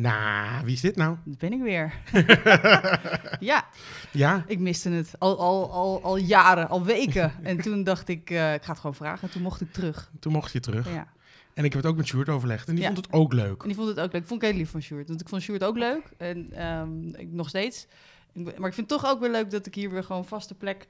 Nou, wie is dit nou? Dat ben ik weer. ja, Ja, ik miste het al, al, al, al jaren, al weken. En toen dacht ik, eh, ik ga het gewoon vragen. En toen mocht ik terug. toen mocht je terug. Ja. En ik heb het ook met Sjoerd overlegd. En die Ja. vond het ook leuk. En die vond het ook leuk. Ik vond het heel lief van Sjoerd. Want ik vond Sjoerd ook leuk. En ehm, ik, nog steeds. Ik maar ik vind het toch ook weer leuk dat ik hier weer gewoon vaste plek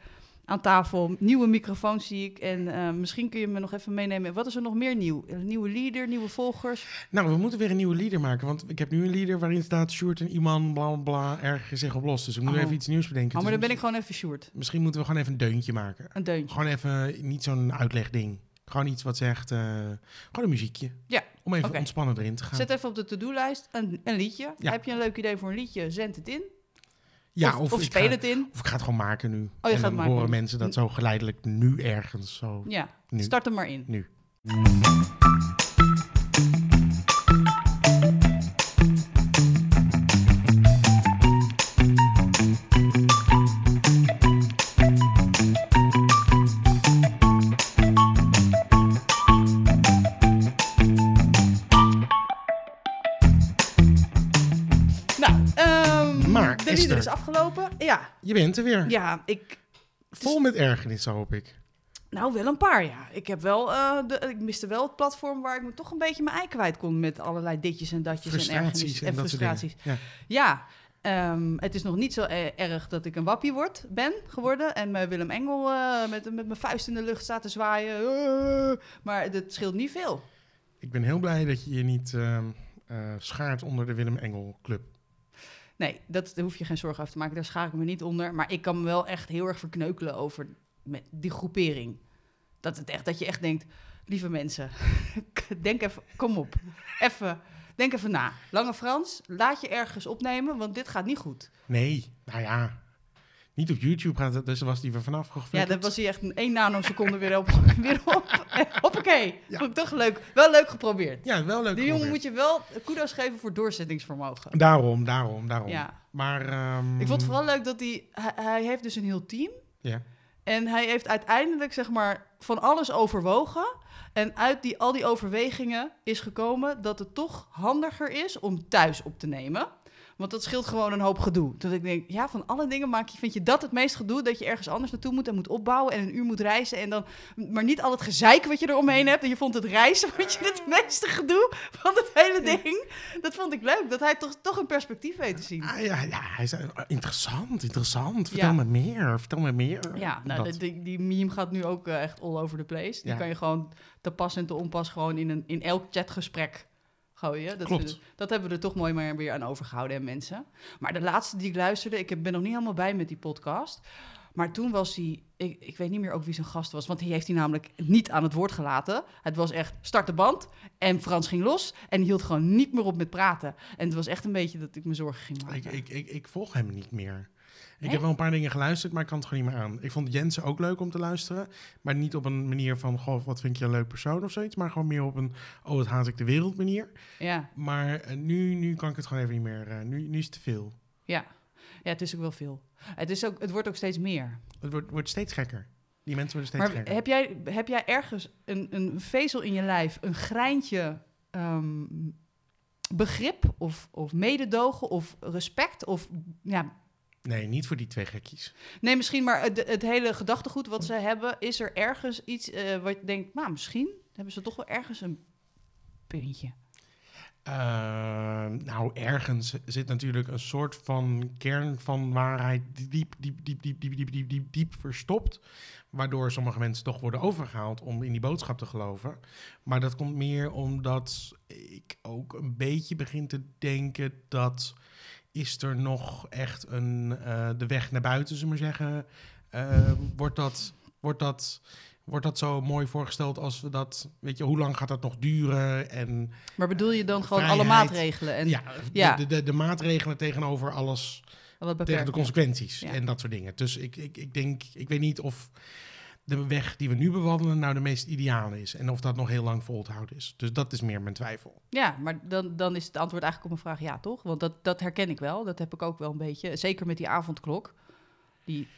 aan tafel. Nieuwe microfoons zie ik. En eh, misschien kun je me nog even meenemen. Wat is er nog meer nieuw? Een nieuwe leader, nieuwe volgers. Nou, we moeten weer een nieuwe leader maken. Want ik heb nu een leader waarin staat Sjoerd en iemand bla bla ergens zich op los. Dus we moeten Oh. even iets nieuws bedenken. Oh, maar dan Dus ben ik gewoon even Sjoerd. Misschien moeten we gewoon even een deuntje maken. Een deuntje. Gewoon even niet zo'n uitlegding. Gewoon iets wat zegt, eh, gewoon een muziekje. Ja, Om even oké. ontspannen erin te gaan. Zet even op de to-do-lijst een, een liedje. Ja. Heb je een leuk idee voor een liedje? Zend het in. Ja, of, speel ga, het in. Of ik ga het gewoon maken nu. je en gaat dan horen mensen dat zo geleidelijk nu ergens zo. Ja, Nu. start hem maar in. Nu. Is afgelopen. Ja, Je bent er weer. ja, ik... Vol met ergernis, hoop ik. Nou, wel een paar, ja. Ik, heb wel, eh, de, ik miste wel het platform waar ik me toch een beetje mijn ei kwijt kon... met allerlei ditjes en datjes en ergernis en, en frustraties. Ja. Ja, ehm, het is nog niet zo eh, erg dat ik een wappie word, ben geworden. En mijn Willem Engel eh, met, met mijn vuist in de lucht staat te zwaaien. Eh, maar dat scheelt niet veel. Ik ben heel blij dat je je niet ehm, eh, schaart onder de Willem Engel Club. Nee, dat, daar hoef je geen zorgen over te maken. Daar schaar ik me niet onder. Maar ik kan me wel echt heel erg verkneukelen over die groepering. Dat, het echt, dat je echt denkt, lieve mensen, denk even, kom op. Even, denk even na. Lange Frans, laat je ergens opnemen, want dit gaat niet goed. Nee, nou ja. Niet op YouTube gaat het, dus was die er vanaf Ja, dan was hij echt een één nanoseconde weer op. Weer op. Hoppakee. Ja. Vond ik toch leuk. Wel leuk geprobeerd. Ja, wel leuk Die jongen geprobeerd. moet je wel kudos geven voor doorzettingsvermogen. Daarom, daarom, daarom. Ja. Maar... ehm, Ik vond het vooral leuk dat hij, hij... Hij heeft dus een heel team. Ja. En hij heeft uiteindelijk, zeg maar, van alles overwogen. En uit die, al die overwegingen is gekomen dat het toch handiger is om thuis op te nemen. Want dat scheelt gewoon een hoop gedoe. Dat ik denk, ja, van alle dingen maak je, vind je dat het meest gedoe? Dat je ergens anders naartoe moet en moet opbouwen en een uur moet reizen. En dan, maar niet al het gezeik wat je eromheen hebt. En je vond het reizen, vond je het meeste gedoe van het hele ding. Dat vond ik leuk, dat hij toch, toch een perspectief weet te zien. Ah, ja, ja, hij zei, ah, interessant, interessant. Vertel Ja. me meer, vertel me meer. Ja, nou, Dat. die, die meme gaat nu ook eh, echt all over the place. Die Ja. kan je gewoon te pas en te onpas gewoon in, een, in elk chatgesprek gooien. Dat, Klopt. dat hebben we er toch mooi maar weer aan overgehouden, hè, mensen. Maar de laatste die ik luisterde, ik ben nog niet helemaal bij met die podcast. Maar toen was hij, ik, ik weet niet meer ook wie zijn gast was, want die heeft hij namelijk niet aan het woord gelaten. Het was echt start de band en Frans ging los en hield gewoon niet meer op met praten. En het was echt een beetje dat ik me zorgen ging maken. Ik, ik, ik volg hem niet meer. Ik heb wel een paar dingen geluisterd, maar ik kan het gewoon niet meer aan. Ik vond Jensen ook leuk om te luisteren. Maar niet op een manier van, goh, wat vind je een leuk persoon of zoiets. Maar gewoon meer op een, oh, wat haat ik de wereld manier. Ja, Maar eh, nu, nu kan ik het gewoon even niet meer. eh, nu, nu is het te veel. ja. ja, het is ook wel veel. Het, is ook, het wordt ook steeds meer. Het wordt, wordt steeds gekker. Die mensen worden steeds Maar gekker. heb jij, heb jij ergens een, een vezel in je lijf, een greintje ehm, begrip of, of mededogen of respect? Of, ja, Nee, niet voor die twee gekkies. nee, misschien maar het, het hele gedachtegoed wat ze hebben. Is er ergens iets eh, wat je denkt, nou, misschien hebben ze toch wel ergens een puntje. Eh, nou, ergens zit natuurlijk een soort van kern van waarheid die diep, diep, diep, diep, diep, diep, diep, diep, diep verstopt. Waardoor sommige mensen toch worden overgehaald om in die boodschap te geloven. Maar dat komt meer omdat ik ook een beetje begin te denken dat is er nog echt een, eh, de weg naar buiten, zullen we maar zeggen. Eh, wordt, dat, wordt, dat, wordt dat zo mooi voorgesteld als we dat, weet je, hoe lang gaat dat nog duren? En Maar bedoel je dan gewoon alle maatregelen en ja, ja. De, de, de maatregelen tegenover alles, tegen de consequenties Ja. en dat soort dingen. Dus ik, ik, ik denk, ik weet niet of de weg die we nu bewandelen nou de meest ideale is. En of dat nog heel lang vol te houden is. Dus dat is meer mijn twijfel. Ja, maar dan, dan is het antwoord eigenlijk op mijn vraag ja, toch? Want dat, dat herken ik wel. Dat heb ik ook wel een beetje. Zeker met die avondklok. Die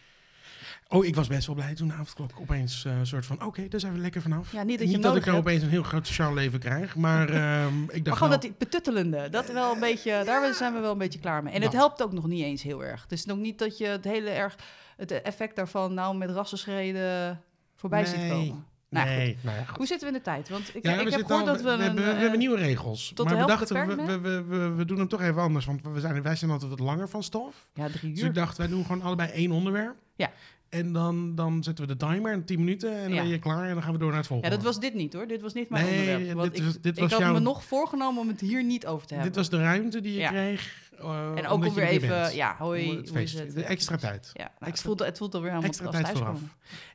Oh, ik was best wel blij toen de avondklok opeens eh, een soort van... Oké, daar zijn we lekker vanaf. Ja, niet dat je niet dat ik er hebt. opeens een heel groot sociaal leven krijg, maar ehm, ik Maar dacht gewoon wel... dat die betuttelende, dat wel een beetje, daar zijn we wel een beetje klaar mee. En het Dat. helpt ook nog niet eens heel erg. Het is nog niet dat je het hele erg, het effect daarvan nou met rassenschreden voorbij ziet Nee. komen. Nou, nee, nou ja, goed. Hoe zitten we in de tijd? Want ik, Ja, ik we, heb gehoord al- dat we, een, hebben, we eh, hebben nieuwe regels. maar we dachten, we, we, we, we, we doen hem toch even anders. Want we zijn, wij zijn altijd wat langer van stof. Ja, drie Dus uur. ik dacht, wij doen gewoon allebei één onderwerp. Ja. En dan, dan zetten we de timer in 10 minuten en dan Ja. ben je klaar en dan gaan we door naar het Ja, volgende. dat was dit niet hoor. Dit was niet mijn Nee, onderwerp. Want dit ik, was- dit ik was had jouw- me nog voorgenomen om het hier niet over te hebben. Dit was de ruimte die je Ja. kreeg. Eh, en ook om weer er even, ja, hoi, het hoe is het? De extra tijd. Ja, nou, het, voelt, het voelt alweer helemaal Extra tijd vooraf.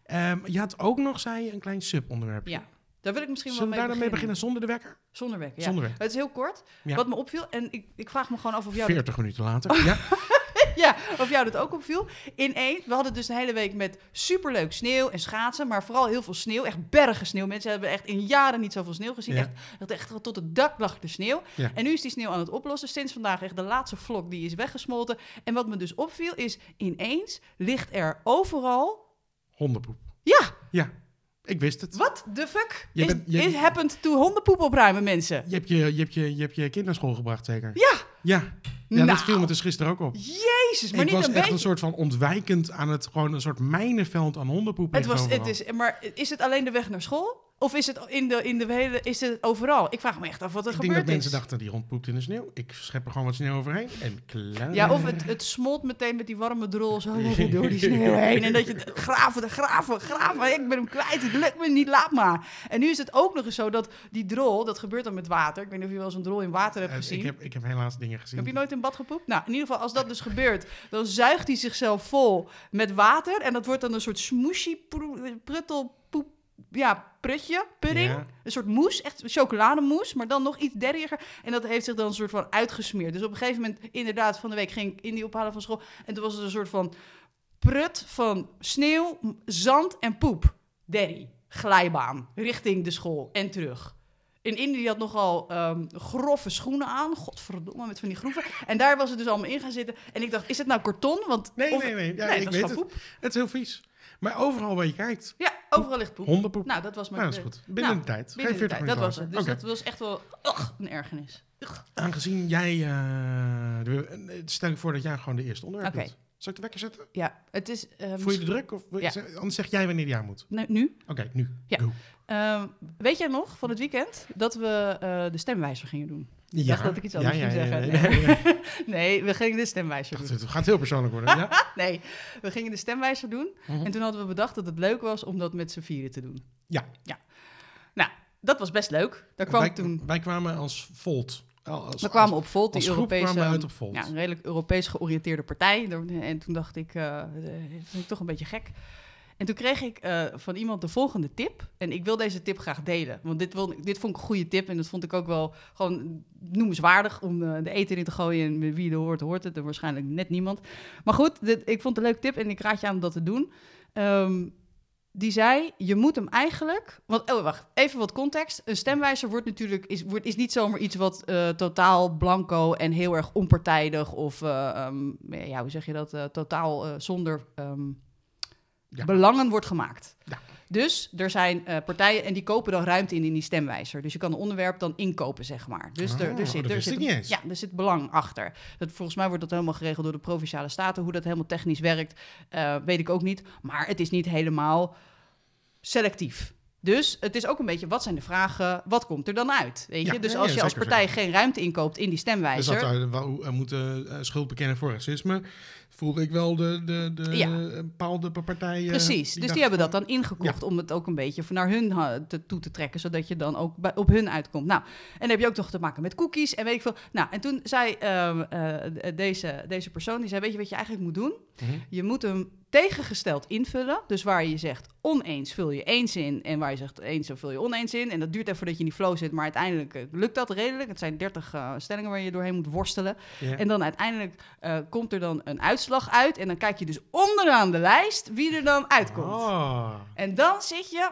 Ehm, je had ook nog, zei je, een klein subonderwerpje. Ja, daar wil ik misschien Zullen we wel daar mee dan mee beginnen zonder de wekker? Zonder wekker, ja. Zonder wekker. Het is heel kort. Ja. Wat me opviel, en ik, ik vraag me gewoon af of jou, dat, 40 minuten later. Ja. ja, of jou dat ook opviel. Ineens, we hadden dus de hele week met superleuk sneeuw en schaatsen, maar vooral heel veel sneeuw. Echt bergen sneeuw. Mensen hebben echt in jaren niet zoveel sneeuw gezien. Ja. Echt, echt, echt tot het dak lag de sneeuw. Ja. En nu is die sneeuw aan het oplossen. Sinds vandaag echt de laatste vlok die is weggesmolten. En wat me dus opviel is, ineens ligt er overal... Hondenpoep. Ja, Ja, ik wist het. what the fuck Je is, bent- je- is happened to hondenpoep opruimen, mensen? Je hebt je, je, hebt je, je, hebt je kind naar school gebracht, zeker? Ja, Ja, ja Nou. dat viel me dus gisteren ook op. jezus, maar ik niet was een echt beetje. een soort van ontwijkend aan het, gewoon een soort mijnenveld aan hondenpoep. Het was, het is, maar is het alleen de weg naar school? Of is het in de, in de hele, is het overal? Ik vraag me echt af wat er Ik denk gebeurd dat mensen is. dachten, die hond poept in de sneeuw. Ik schep er gewoon wat sneeuw overheen en klaar. Ja, of het, het smolt meteen met die warme drol zo door die sneeuw heen. En dat je graven, graven, graven. Ik ben hem kwijt, het lukt me niet, laat maar. En nu is het ook nog eens zo dat die drol, dat gebeurt dan met water. Ik weet niet of je wel eens een drol in water hebt Eh, gezien. ik, heb, ik heb helaas dingen gezien. Heb je nooit in bad gepoept? Nou, in ieder geval, als dat dus gebeurt, dan zuigt hij zichzelf vol met water. En dat wordt dan een soort proe- pruttel. Ja, prutje, pudding. Ja. Een soort moes, echt chocolademousse, maar dan nog iets derriger. En dat heeft zich dan een soort van uitgesmeerd. Dus op een gegeven moment, inderdaad, van de week ging ik in die ophalen van school. En toen was het een soort van prut van sneeuw, zand en poep. Derry, glijbaan, richting de school en terug. In Indië had nogal ehm, grove schoenen aan. Godverdomme, met van die groeven. En daar was het dus allemaal in gaan zitten. En ik dacht, is het nou karton? Want, Nee, of- nee, nee. Ja, nee, ik weet het. Het is heel vies. Maar overal waar je kijkt, Ja, overal ligt poep. hondenpoep. Nou, dat was mijn... Nou, dat is goed. Binnen nou, de tijd. Binnen Geen de 40 tijd, dat minuten was het. Dus dat was echt wel ugh, een ergernis. Ugh. Aangezien jij... eh, stel ik voor dat jij gewoon de eerste onderwerp doet. Zal ik de wekker zetten? Ja, het is... eh, Voel je de druk? Of, Ja. Anders zeg jij wanneer die aan moet. Nee, nu? Oké, nu. Ja. Go. Ehm, weet jij nog van het weekend dat we eh, de stemwijzer gingen doen? Ik Ja. dacht dat ik iets anders Ja, ging ja, zeggen. Nee, we gingen de stemwijzer doen. Het gaat heel persoonlijk worden. Ja? Nee, we gingen de stemwijzer doen. En toen hadden we bedacht dat het leuk was om dat met z'n vieren te doen. Ja. ja. Nou, dat was best leuk. Daar kwam wij, toen... wij kwamen als Volt. Als, We kwamen op Volt, die Europese... uit op Volt. Ja, een redelijk Europees georiënteerde partij. En toen dacht ik, eh, dat vind ik toch een beetje gek. En toen kreeg ik eh, van iemand de volgende tip. En ik wil deze tip graag delen. Want dit, wil, dit vond ik een goede tip. En dat vond ik ook wel gewoon noemenswaardig om eh, de eten in te gooien. En wie er hoort, hoort het. En waarschijnlijk net niemand. Maar goed, dit, ik vond het een leuke tip. En ik raad je aan om dat te doen. Ehm, die zei, je moet hem eigenlijk... Want, oh, wacht, even wat context. Een stemwijzer wordt natuurlijk, is, wordt, is niet zomaar iets wat eh, totaal blanco en heel erg onpartijdig... of, eh, ehm, ja, hoe zeg je dat, totaal zonder ehm, Ja. belangen wordt gemaakt. Ja. Dus er zijn eh, partijen en die kopen dan ruimte in in die stemwijzer. Dus je kan een onderwerp dan inkopen, zeg maar. Dus er, Oh, er zit, er zit. Ja, er zit belang achter. Dat, volgens mij wordt dat helemaal geregeld door de Provinciale Staten. Hoe dat helemaal technisch werkt, eh, weet ik ook niet. Maar het is niet helemaal selectief. Dus het is ook een beetje, wat zijn de vragen, wat komt er dan uit? Weet je? Ja, dus ja, als ja, je als zeker, partij zeker. geen ruimte inkoopt in die Dus stemwijzer... dat we wel, eh, moeten eh, schuld bekennen voor racisme. Voelde ik wel de, de, de eh, bepaalde partijen. Precies, dus die hebben dat dan ingekocht om het ook een beetje naar hun te, toe te trekken, zodat je dan ook op hun uitkomt. Nou, en dan heb je ook toch te maken met cookies en weet ik veel. Nou, en toen zei ehm, eh, deze, deze persoon, die zei, weet je wat je eigenlijk moet doen? Mhm. Je moet hem tegengesteld invullen. Dus waar je zegt oneens, vul je eens in. En waar je zegt eens, vul je oneens in. En dat duurt even voordat je in die flow zit. Maar uiteindelijk eh, lukt dat redelijk. Het zijn 30 eh, stellingen waar je doorheen moet worstelen. En dan uiteindelijk eh, komt er dan een uitslag uit. En dan kijk je dus onderaan de lijst wie er dan uitkomt. Oh. En dan zit je,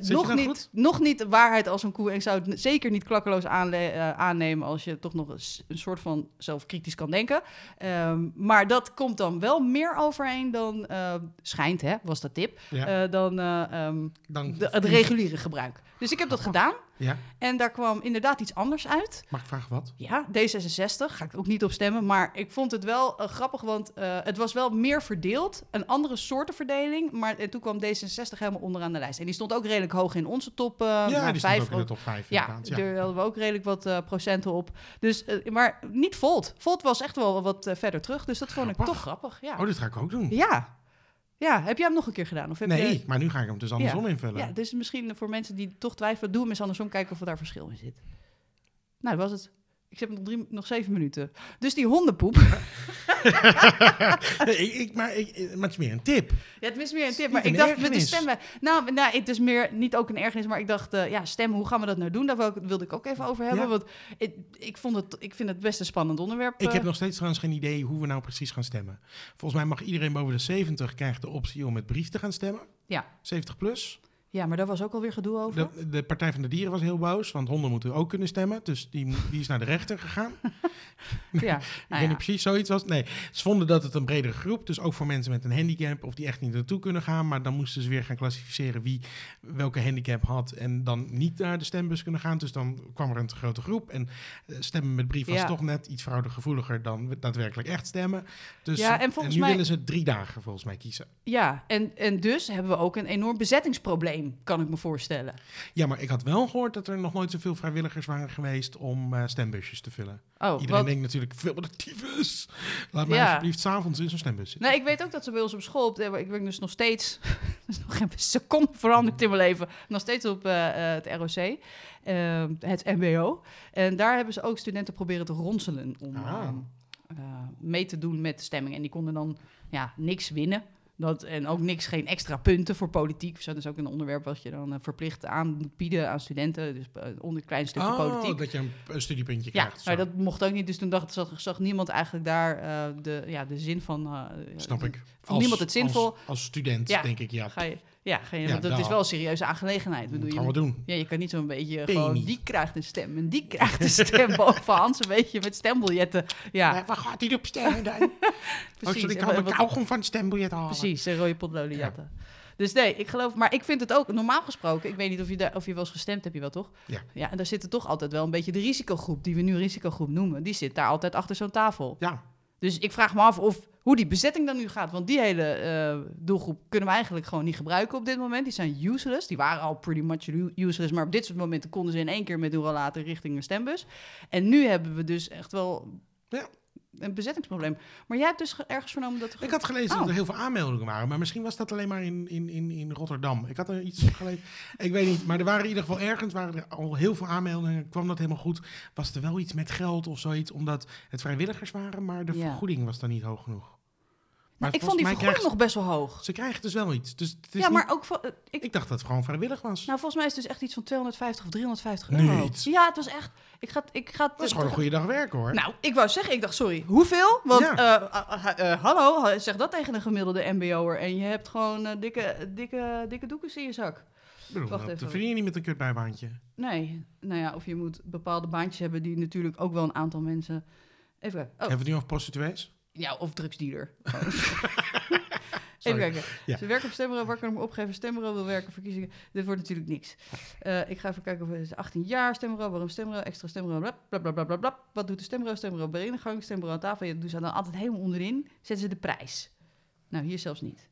nog, niet, goed? nog niet de waarheid als een koe. En ik zou het zeker niet klakkeloos aannemen als je toch nog eens een soort van zelfkritisch kan denken. Ehm, maar dat komt dan wel meer overeen dan, eh, schijnt hè, was de tip, Ja, eh, dan eh, ehm, dan, de, het reguliere gebruik. Dus ik heb dat gedaan Ja, en daar kwam inderdaad iets anders uit. mag ik vragen wat? Ja, D66 ga ik ook niet op stemmen. Maar ik vond het wel grappig, want het was wel meer verdeeld. Een andere soorten verdeling. Maar en toen kwam D66 helemaal onderaan de lijst. En die stond ook redelijk hoog in onze top ja, nou, die stond vijf. ook in de top 5 ja. Ja. daar hadden we ook redelijk wat procenten op. Dus, maar niet Volt. Volt was echt wel wat verder terug. Dus dat vond ik toch grappig. Ja. Oh, dit ga ik ook doen. ja. Ja, heb jij hem nog een keer gedaan? Of heb Nee, je... maar nu ga ik hem dus andersom invullen. Ja, dus misschien voor mensen die toch twijfelen, doe hem eens andersom, kijken of er daar verschil in zit. Nou, dat was het. Ik heb nog, drie, nog zeven minuten. Dus die hondenpoep. Nee, ik, ik- maar, ik, maar het is meer een tip. Ja, het is meer een tip, maar ik dacht met de stemmen... Nou, nou, het is meer niet ook een ergernis, maar ik dacht... eh, ja, stemmen, hoe gaan we dat nou doen? Daar wilde, ik ook even over hebben. Ja. Want ik, ik, vond het, ik vind het best een spannend onderwerp. Ik eh. heb nog steeds trouwens geen idee hoe we nou precies gaan stemmen. Volgens mij mag iedereen boven de 70 krijgt de optie om met brief te gaan stemmen. Ja. 70 plus. Ja, maar daar was ook alweer gedoe over. De, de Partij van de Dieren was heel boos, want honden moeten ook kunnen stemmen. Dus die, die is naar de rechter gegaan. Ja, Ik nou weet ja. niet precies zoiets was. Nee, ze vonden dat het een bredere groep, dus ook voor mensen met een handicap of die echt niet naartoe kunnen gaan. Maar dan moesten ze weer gaan klassificeren wie welke handicap had en dan niet naar de stembus kunnen gaan. Dus dan kwam er een te grote groep. En eh, stemmen met brief was Ja. toch net iets fraudegevoeliger dan daadwerkelijk echt stemmen. Dus Ja, en volgens nu mij- willen ze drie dagen volgens mij kiezen. ja en, en dus hebben we ook een enorm bezettingsprobleem, kan ik me voorstellen. Ja, maar ik had wel gehoord dat er nog nooit zoveel vrijwilligers waren geweest om eh, stembusjes te vullen. Oh, Iedereen wat- denkt natuurlijk, veel wat tyfus. Laat mij Ja. alsjeblieft s'avonds in zo'n stembus zitten. Nee, ik weet ook dat ze bij ons op school, op ik werk dus nog steeds, er is nog geen seconde veranderd in mijn leven, nog steeds op eh, eh, het ROC, eh, het MBO. En daar hebben ze ook studenten proberen te ronselen om Ah. mee te doen met de stemming. En die konden dan ja, niks winnen. Dat, en ook niks, geen extra punten voor politiek. Dat is ook een onderwerp wat je dan eh, verplicht aan moet bieden aan studenten. Dus eh, onder een klein stukje Oh, politiek. dat je een, een studiepuntje Ja, krijgt. maar zo. dat mocht ook niet. Dus toen dacht, zag, zag niemand eigenlijk daar eh, de, ja, de zin van. Snap ik. Vond niemand het zinvol? Als, als student, Ja. denk ik, ja. Ga je, ja, Ja, want dat is wel een serieuze aangelegenheid. Dat gaan we je, doen. ja, je kan niet zo'n beetje Penny. gewoon, die krijgt een stem en die krijgt een stem boven Hans, een beetje met stembiljetten. Ja, Maar waar gaat hij op stemmen dan? oh, precies. ik kan mijn kauwgom van het stembiljet halen. Precies, een rode potloliejatten. Dus nee, ik geloof, maar ik vind het ook normaal gesproken. Ik weet niet of je, daar, of je wel eens gestemd hebt, je wel toch? Ja. Ja, en daar zit er toch altijd wel een beetje de risicogroep, die we nu risicogroep noemen. Die zit daar altijd achter zo'n tafel. Ja, Dus ik vraag me af of hoe die bezetting dan nu gaat. Want die hele eh, doelgroep kunnen we eigenlijk gewoon niet gebruiken op dit moment. Die zijn useless. Die waren al pretty much useless. Maar op dit soort momenten konden ze in één keer met een later richting een stembus. En nu hebben we dus echt wel Ja. Een bezettingsprobleem. Maar jij hebt dus ge- ergens vernomen dat er... ik had gelezen Oh. dat er heel veel aanmeldingen waren. Maar misschien was dat alleen maar in, in, in, in Rotterdam. Ik had er iets gelezen. Ik weet niet. Maar er waren in ieder geval ergens waren er al heel veel aanmeldingen. Kwam dat helemaal goed? Was er wel iets met geld of zoiets? Omdat het vrijwilligers waren, maar de Ja. vergoeding was dan niet hoog genoeg. Nou, ik vond die vergoeding nog best wel hoog. Ze krijgen dus wel iets. Dus het is Ja, maar niet- ook... van- eh, ik, ik dacht dat het gewoon vrijwillig was. nou, volgens mij is het dus echt iets van 250 of 350 euro. Ja, het was echt... Ik ga, ik ga, dat is gewoon een goede dag werken hoor. Nou, ik wou zeggen, ik dacht, sorry, hoeveel? Want, Ja. eh, eh, eh, hallo, ha- zeg dat tegen een gemiddelde mbo'er en je hebt gewoon dikke, dikke, dikke doekens in je zak. Bedoel, wacht dat even. verdien je niet met een kutbijbaantje. Nee, nou ja, of je moet bepaalde baantjes hebben die natuurlijk ook wel een aantal mensen... Even. Oh, Hebben we het nu over prostituees? Ja, of drugsdealer. Even kijken. Ja. Ze werken op stembureau, waar kan ik me opgeven? Stembureau wil werken, verkiezingen. Dit wordt natuurlijk niks. Eh, ik ga even kijken of het is 18 jaar stembureau, waarom stembureau, extra stembureau, bla bla bla bla bla. bla. Wat doet de stembureau? Stembureau bij ingang, stembureau aan tafel. Dat doen ze dan altijd helemaal onderin. Zetten ze de prijs. Nou, hier zelfs niet.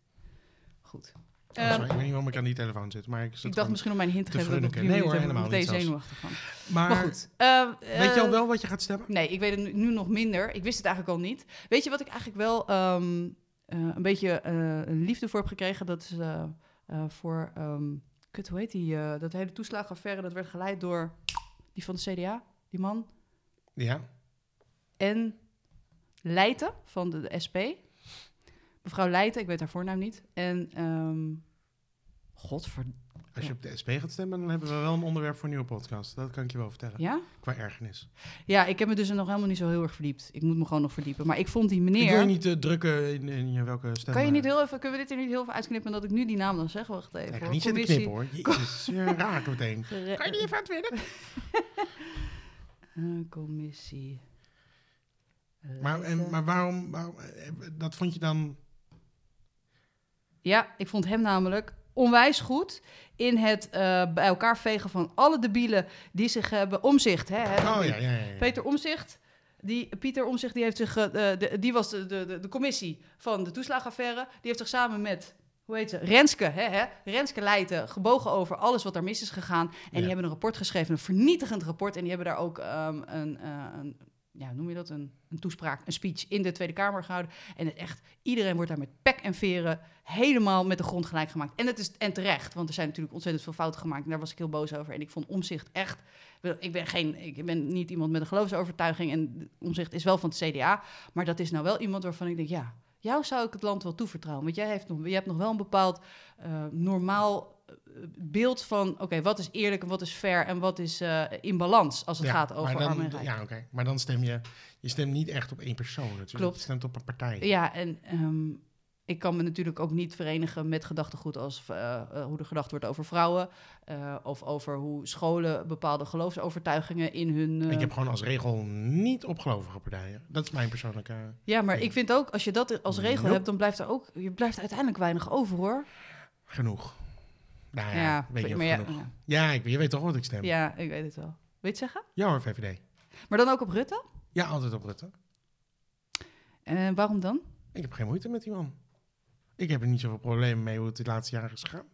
Goed. Oh, Ehm, sorry, ik weet niet waarom ik aan die telefoon zit. Maar ik, dacht misschien om mijn hint te geven dat ik Nee hoor, helemaal niet zenuwachtig van. Maar, Maar goed. eh, weet je al eh, wel wat je gaat stemmen? Nee, ik weet het nu, nog minder. Ik wist het eigenlijk al niet. Weet je wat ik eigenlijk wel ehm, eh, een beetje eh, een liefde voor heb gekregen? Dat is voor, ehm kut, hoe heet die? dat hele toeslagenaffaire, dat werd geleid door die van de CDA, die man. Ja. En Leijten van de, de SP. Mevrouw Leijten, ik weet haar voornaam niet. En, ehm Als je op de SP gaat stemmen, dan hebben we wel een onderwerp voor een nieuwe podcast. Dat kan ik je wel vertellen. Ja? Qua ergernis. Ja, ik heb me dus nog helemaal niet zo heel erg verdiept. Ik moet me gewoon nog verdiepen. Maar ik vond die Ik wil meneer... je niet eh, drukken in, in welke stem. Kan je niet heel even, kunnen we dit er niet heel even uitknippen dat ik nu die naam dan zeg? Wacht even. Ik ga hoor. niet zitten knippen hoor. Jezus, je raakt meteen. Kan je niet even uitwinnen? Eh, commissie. Maar, en, maar waarom, waarom... eh, Dat vond je dan... Ja, ik vond hem namelijk onwijs goed in het eh, bij elkaar vegen van alle debielen die zich hebben omzicht. Hè, hè, Oh ja, ja, ja. Peter Omzicht. Die, Pieter Omzicht, die heeft zich, eh, de, die was de, de, de, commissie van de toeslagaffaire. Die heeft zich samen met, hoe heet ze, Renske, hè, hè? Renske Leijten, gebogen over alles wat daar mis is gegaan. En Ja. die hebben een rapport geschreven, een vernietigend rapport. En die hebben daar ook ehm, een, eh, een, ja, noem je dat, een, een toespraak, een speech in de Tweede Kamer gehouden. En het echt, iedereen wordt daar met pek en veren helemaal met de grond gelijk gemaakt. En, het is, en terecht, want er zijn natuurlijk ontzettend veel fouten gemaakt. En daar was ik heel boos over. En ik vond Omzicht echt ik ben, geen, ik ben niet iemand met een geloofsovertuiging en omzicht is wel van het CDA. Maar dat is nou wel iemand waarvan ik denk, ja, jou zou ik het land wel toevertrouwen. Want jij heeft nog, je hebt nog wel een bepaald eh, normaal beeld van, oké, wat is eerlijk en wat is fair en wat is eh, in balans als het Ja, gaat over dan, arm en rijk. Ja, oké. Maar dan stem je... Je stemt niet echt op één persoon natuurlijk. Klopt. Je stemt op een partij. Ja, en ehm, ik kan me natuurlijk ook niet verenigen met gedachtegoed als eh, eh, hoe er gedacht wordt over vrouwen. of over hoe scholen bepaalde geloofsovertuigingen in hun. Ik heb gewoon als regel niet op gelovige partijen. Dat is mijn persoonlijke... Ja, maar ik vind ook, als je dat als regel Nope. hebt, dan blijft er ook, je blijft uiteindelijk weinig over hoor. Genoeg. Nou ja, weet je ja, ja, Ja, ik, je weet toch wat ik stem? Ja, ja, ik weet het wel. Weet je het zeggen? hoor, VVD. Maar dan ook op Rutte? Ja, altijd op Rutte. En waarom dan? Ik heb geen moeite met die man. Ik heb er niet zoveel problemen mee hoe het de laatste jaren is gegaan.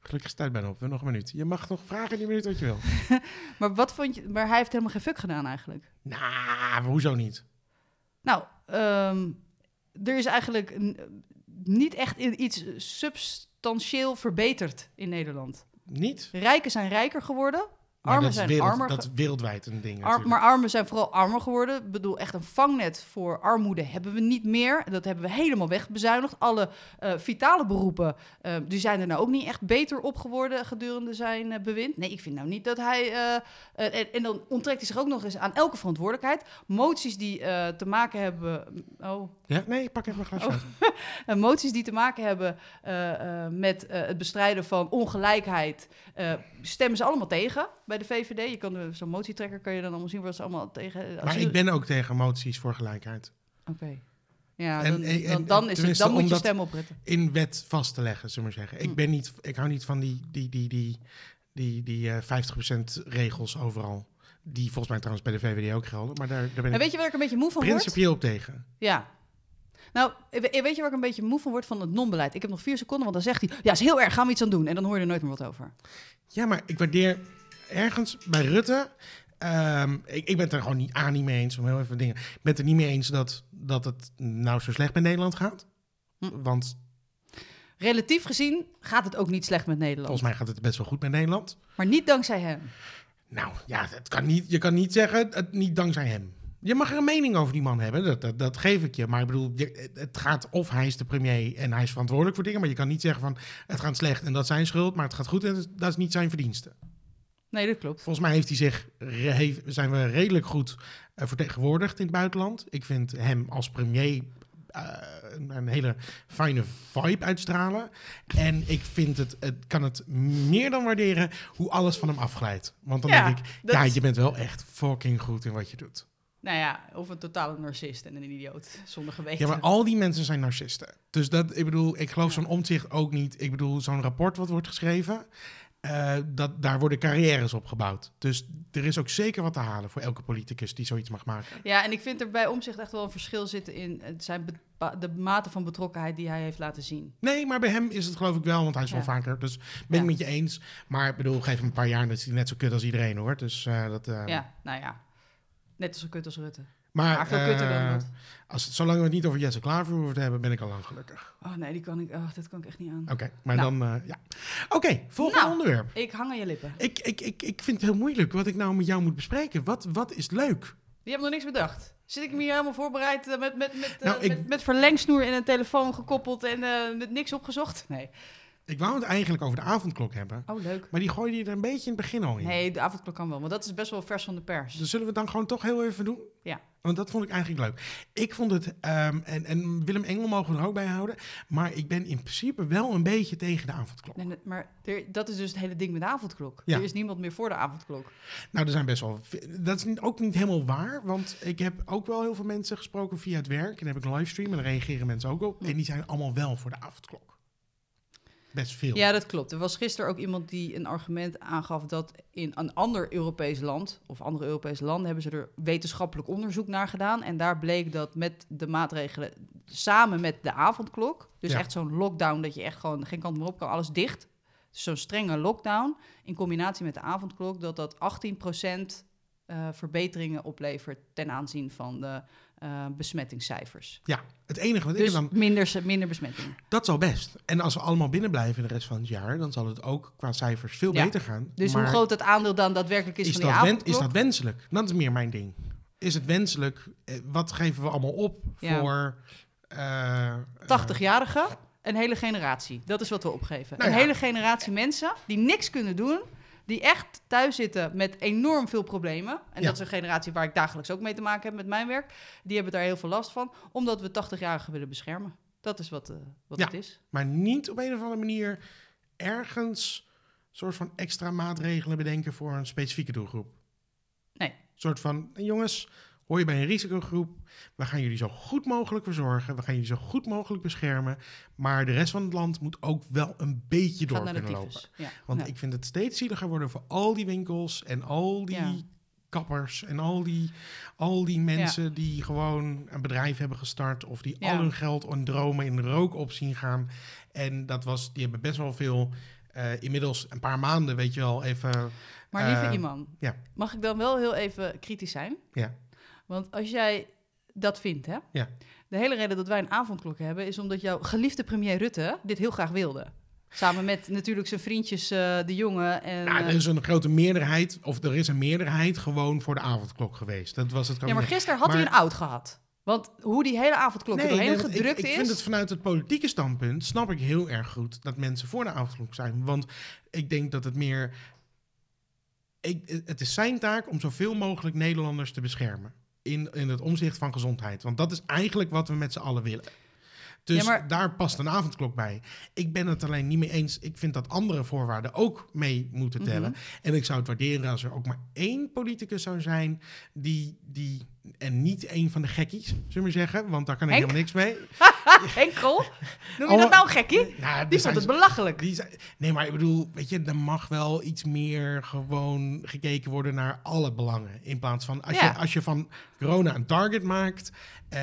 Gelukkig tijd bijna op. We nog een minuut. Je mag nog vragen in die minuut wat je wil. Maar wat vond je? Maar hij heeft helemaal geen fuck gedaan eigenlijk. Nou, hoezo niet? Nou, ehm, er is eigenlijk niet echt iets substantieel verbeterd in Nederland. Niet? Rijken zijn rijker geworden. Maar Armen zijn wereld- armer. Dat is wereldwijd een ding Ar- maar armen zijn vooral armer geworden. Ik bedoel, echt een vangnet voor armoede hebben we niet meer. Dat hebben we helemaal wegbezuinigd. Alle eh, vitale beroepen, eh, die zijn er nou ook niet echt beter op geworden gedurende zijn eh, bewind. Nee, ik vind nou niet dat hij... en, en dan onttrekt hij zich ook nog eens aan elke verantwoordelijkheid. Moties die te maken hebben... Oh, Ja? Nee, pak even een glas Oh. moties die te maken hebben eh, eh, met eh, het bestrijden van ongelijkheid, stemmen ze allemaal tegen bij de VVD. Je kan zo'n motietrekker kan je dan allemaal zien wat ze allemaal tegen. Maar ik ben ook tegen moties voor gelijkheid. Oké. Ja, En- dan, en- dan, en- dan, is het, dan moet je omdat- stemmen op Rutte. In wet vast te leggen, zullen we zeggen. Hm. Ik, ben niet, ik hou niet van die, die, die, die, die, die eh 50% regels overal. Die volgens mij trouwens bij de VVD ook gelden. Maar daar, daar ben En ik weet je waar ik een beetje moe van word? principieel op tegen. Ja. Nou, we- weet je waar ik een beetje moe van word van het non-beleid? Ik heb nog vier seconden, want dan zegt hij... Ja, is heel erg, gaan we iets aan doen. En dan hoor je er nooit meer wat over. Ja, maar ik waardeer ergens bij Rutte. ehm, ik, ik ben het er gewoon niet aan niet mee eens. Om heel even dingen. Ik ben het er niet mee eens dat, dat het nou zo slecht met Nederland gaat. Hm. Want Relatief gezien gaat het ook niet slecht met Nederland. volgens mij gaat het best wel goed met Nederland. Maar niet dankzij hem. Nou ja, het kan niet, je kan niet zeggen het niet dankzij hem. Je mag er een mening over die man hebben, dat, dat, dat geef ik je. Maar ik bedoel, je- het gaat of hij is de premier en hij is verantwoordelijk voor dingen. Maar je kan niet zeggen van het gaat slecht en dat is zijn schuld. Maar het gaat goed en dat is- niet zijn verdienste. Nee, dat klopt. Volgens mij heeft hij zich, heeft- zijn we redelijk goed eh, vertegenwoordigd in het buitenland. Ik vind hem als premier eh, een, hele fijne vibe uitstralen. En ik vind het, het kan het meer dan waarderen hoe alles van hem afglijdt. Want dan Ja, denk ik, dat ja, je bent wel echt fucking goed in wat je doet. Nou ja, of een totale narcist en een idioot. Zonder geweten. Ja, maar al die mensen zijn narcisten. Dus dat, ik bedoel, ik geloof Ja. zo'n omzicht ook niet. Ik bedoel, zo'n rapport wat wordt geschreven, eh, dat, daar worden carrières op gebouwd. Dus er is ook zeker wat te halen voor elke politicus die zoiets mag maken. Ja, en ik vind er bij omzicht echt wel een verschil zitten in het zijn de mate van betrokkenheid die hij heeft laten zien. Nee, maar bij hem is het geloof ik wel, want hij is wel vaker. Dus ben Ja. ik met je eens. Maar ik bedoel, geef hem een paar jaar en dan is hij net zo kut als iedereen hoor. Dus eh, dat... eh, Ja, nou ja. Net zo kut als Rutte. Maar, Maar veel kutter dan eh, dat. als, zolang we het niet over Jesse Klaver hoeven te hebben, ben ik al lang gelukkig. Oh nee, die kan ik, oh, dat kan ik echt niet aan. Oké, maar Nou. dan, eh, ja. Oké, volgende Nou. onderwerp. Ik hang aan je lippen. Ik, ik, ik, ik vind het heel moeilijk wat ik nou met jou moet bespreken. Wat, wat is leuk? Je hebt nog niks bedacht. Zit ik me hier helemaal voorbereid eh, met, met, met, Nou, ik- met, met verlengsnoer in een telefoon gekoppeld en met niks opgezocht? Nee. Ik wou het eigenlijk over de avondklok hebben. Oh, leuk. Maar die gooide je er een beetje in het begin al in. Nee, de avondklok kan wel, want dat is best wel vers van de pers. Dus zullen we het dan gewoon toch heel even doen? Ja. Want dat vond ik eigenlijk leuk. Ik vond het, ehm, en, en Willem Engel mogen we er ook bij houden, maar ik ben in principe wel een beetje tegen de avondklok. Nee, maar er- dat is dus het hele ding met de avondklok. Ja. Er is niemand meer voor de avondklok. Nou, er zijn best wel. Dat is ook niet helemaal waar, want ik heb ook wel heel veel mensen gesproken via het werk. En dan heb ik een livestream en daar reageren mensen ook op. En die zijn allemaal wel voor de avondklok. Best veel. Ja, dat klopt. Er was gisteren ook iemand die een argument aangaf dat in een ander Europees land, of andere Europese landen, hebben ze er wetenschappelijk onderzoek naar gedaan. En daar bleek dat met de maatregelen, samen met de avondklok, dus Ja. echt zo'n lockdown, dat je echt gewoon geen kant meer op kan, alles dicht. Dus zo'n strenge lockdown, in combinatie met de avondklok, dat dat 18% eh, verbeteringen oplevert ten aanzien van de eh, besmettingscijfers. Ja, het enige wat ik Dus dan. minder, minder besmettingen. Dat zal best. En als we allemaal binnen blijven de rest van het jaar, dan zal het ook qua cijfers veel Ja. beter gaan. Dus Maar hoe groot het aandeel dan daadwerkelijk is, is, van die avondklok? is dat wenselijk? Dat is meer mijn ding. Is het wenselijk? Eh, Wat geven we allemaal op Ja. voor. eh, 80-jarigen, een hele generatie. Dat is wat we opgeven. Nou een ja. hele generatie mensen die niks kunnen doen, die echt thuis zitten met enorm veel problemen. En Ja. dat is een generatie waar ik dagelijks ook mee te maken heb met mijn werk. Die hebben daar heel veel last van, omdat we 80-jarigen willen beschermen. Dat is wat, eh, wat Ja. het is. maar niet op een of andere manier ergens soort van extra maatregelen bedenken voor een specifieke doelgroep. Nee. Een soort van, "Hey jongens, hoor je bij een risicogroep, we gaan jullie zo goed mogelijk verzorgen, we gaan jullie zo goed mogelijk beschermen, maar de rest van het land moet ook wel een beetje door kunnen lopen. Ja. Want Ja. ik vind het steeds zieliger worden voor al die winkels en al die Ja. kappers en al die, al die mensen die gewoon een bedrijf hebben gestart of die Ja. al hun geld en dromen in de rook op zien gaan. En dat was, die hebben best wel veel, eh, inmiddels een paar maanden, weet je wel, even. Maar lieve eh, Iman, ja. mag ik dan wel heel even kritisch zijn? Ja. Want als jij dat vindt, hè? Ja. De hele reden dat wij een avondklok hebben, is omdat jouw geliefde premier Rutte dit heel graag wilde. Samen met natuurlijk zijn vriendjes eh, de jongen en... Nou, er is een grote meerderheid, of er is een meerderheid gewoon voor de avondklok geweest. Dat was het ja, maar gisteren had hij een oud gehad. Want hoe die hele avondklok er doorheen nee, gedrukt ik, ik is... vind het vanuit het politieke standpunt snap ik heel erg goed dat mensen voor de avondklok zijn. Want ik denk dat het meer. Ik, het is zijn taak om zoveel mogelijk Nederlanders te beschermen. In, in het omzicht van gezondheid. Want dat is eigenlijk wat we met z'n allen willen. Dus Ja, maar- daar past een avondklok bij. Ik ben het alleen niet mee eens. Ik vind dat andere voorwaarden ook mee moeten Mhm. tellen. En ik zou het waarderen als er ook maar één politicus zou zijn die, die en niet één van de gekkies, zullen we maar zeggen, want daar kan ik Henk? helemaal niks mee. Henkel? Noem je Alle- dat nou gekkie? Nou, Die vond het belachelijk. die zijn- nee, maar ik bedoel, weet je, er mag wel iets meer gewoon gekeken worden naar alle belangen. In plaats van, als, Ja. je, als je van corona een target maakt, eh,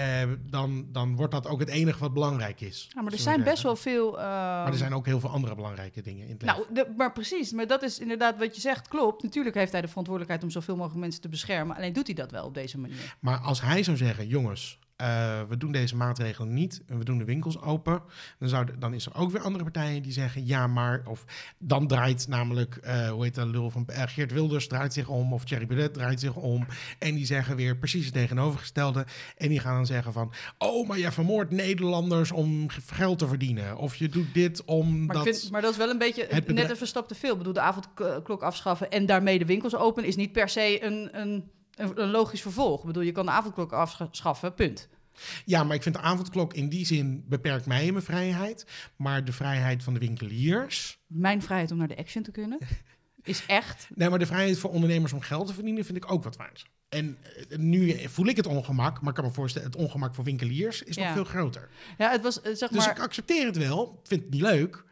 dan, dan wordt dat ook het enige wat belangrijk is. Ja, maar er zijn best wel veel... eh, Maar er zijn ook heel veel andere belangrijke dingen in het leven. Nou, de- maar precies. Maar dat is inderdaad wat je zegt. Klopt. Natuurlijk heeft hij de verantwoordelijkheid om zoveel mogelijk mensen te beschermen. Alleen doet hij dat wel op deze manier. Maar als hij zou zeggen, jongens, eh, we doen deze maatregelen niet en we doen de winkels open, dan, zou de- dan is er ook weer andere partijen die zeggen, ja, maar, of dan draait namelijk, eh, hoe heet dat, lul van eh, Geert Wilders draait zich om, of Thierry Baudet draait zich om, en die zeggen weer precies het tegenovergestelde, en die gaan dan zeggen van, oh, maar jij vermoordt Nederlanders om geld te verdienen, of je doet dit omdat... Maar, ik vind, maar dat is wel een beetje net even stap te veel. Ik bedoel, de avondklok afschaffen en daarmee de winkels open... is niet per se een, een, een, logisch vervolg. Ik bedoel, je kan de avondklok afschaffen, punt. Ja, maar ik vind de avondklok in die zin beperkt mij in mijn vrijheid, maar de vrijheid van de winkeliers... Mijn vrijheid om naar de action te kunnen is echt... Nee, maar de vrijheid voor ondernemers om geld te verdienen vind ik ook wat waard. En eh, nu voel ik het ongemak, maar ik kan me voorstellen, het ongemak voor winkeliers is Ja. nog veel groter. Ja, het was, eh, zeg Dus maar... ik accepteer het wel, vind het niet leuk,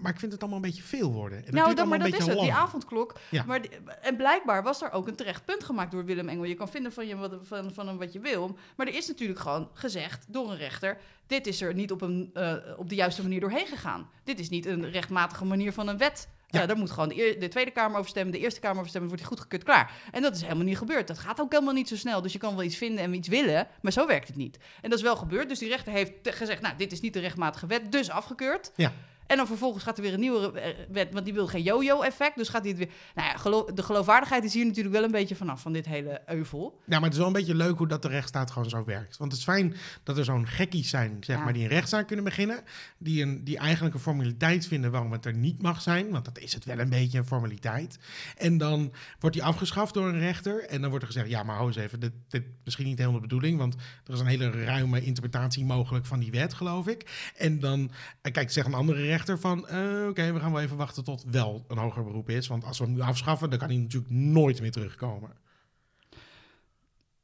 maar ik vind het allemaal een beetje veel worden. En nou, dan, maar dat is het, die avondklok. Ja. Maar die- en blijkbaar was er ook een terecht punt gemaakt door Willem Engel. Je kan vinden van, je wat, van, van hem wat je wil. Maar er is natuurlijk gewoon gezegd door een rechter... dit is er niet op, een, eh, op de juiste manier doorheen gegaan. Dit is niet een rechtmatige manier van een wet. Ja. Ja. daar moet gewoon de, Tweede Kamer over stemmen... de Eerste Kamer over stemmen, wordt die goedgekeurd, klaar. En dat is helemaal niet gebeurd. Dat gaat ook helemaal niet zo snel. Dus je kan wel iets vinden en iets willen, maar zo werkt het niet. En dat is wel gebeurd. Dus die rechter heeft gezegd... nou, dit is niet de rechtmatige wet, dus afgekeurd. Ja. En dan vervolgens gaat er weer een nieuwe eh, wet, want die wil geen yo-yo-effect. Dus gaat hij het weer... Nou ja, de geloofwaardigheid is hier natuurlijk wel een beetje vanaf, van dit hele euvel. Ja, maar het is wel een beetje leuk hoe dat de rechtsstaat gewoon zo werkt. Want het is fijn dat er zo'n gekkies zijn, zeg Ja. maar, die een rechtszaak kunnen beginnen. Die, een, die eigenlijk een formaliteit vinden waarom het er niet mag zijn. Want dat is het wel een beetje een formaliteit. En dan wordt die afgeschaft door een rechter. En dan wordt er gezegd, ja, maar hou eens even, dit, dit is misschien niet helemaal de bedoeling. Want er is een hele ruime interpretatie mogelijk van die wet, geloof ik. En dan kijk, zegt een andere rechter van, eh, oké, we gaan wel even wachten tot wel een hoger beroep is. Want als we hem nu afschaffen, dan kan hij natuurlijk nooit meer terugkomen.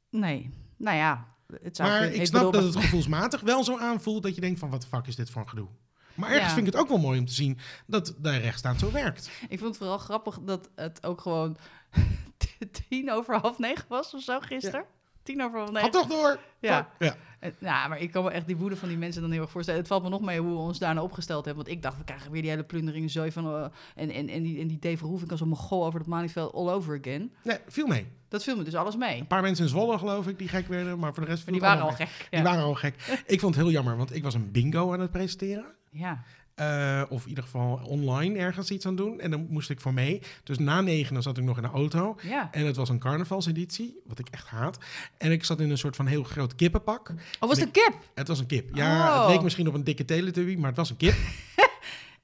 Nee, nou ja. Het zou Maar kunnen- ik snap bedoel, dat het gevoelsmatig wel zo aanvoelt dat je denkt van wat de fuck is dit voor een gedoe. Maar ergens Ja. vind ik het ook wel mooi om te zien dat de rechtsstaat zo werkt. Ik vond het vooral grappig dat het ook gewoon tien over half negen was of zo gisteren. Tien over half negen. Ga toch door. Ja. Ja. En, nou, maar ik kan me echt die woede van die mensen dan heel erg voorstellen. Het valt me nog mee hoe we ons daarna opgesteld hebben. Want ik dacht, we krijgen weer die hele plundering zooi van... eh, en, en, en, die, en die Dave Verhoeven als een mogol over het Malieveld all over again. Nee, viel mee. Dat viel me dus alles mee. Een paar mensen in Zwolle geloof ik die gek werden, maar voor de rest die waren al gek. Ja. Die waren al gek. Ik vond het heel jammer, want ik was een bingo aan het presenteren. ja. Eh, of in ieder geval online ergens iets aan doen. En dan moest ik voor mee. Dus na negen dan zat ik nog in de auto. ja. En het was een carnavalseditie, wat ik echt haat. En ik zat in een soort van heel groot kippenpak. Oh, was het een kip? Het was een kip. Ja, Oh. het leek misschien op een dikke teletubby, maar het was een kip.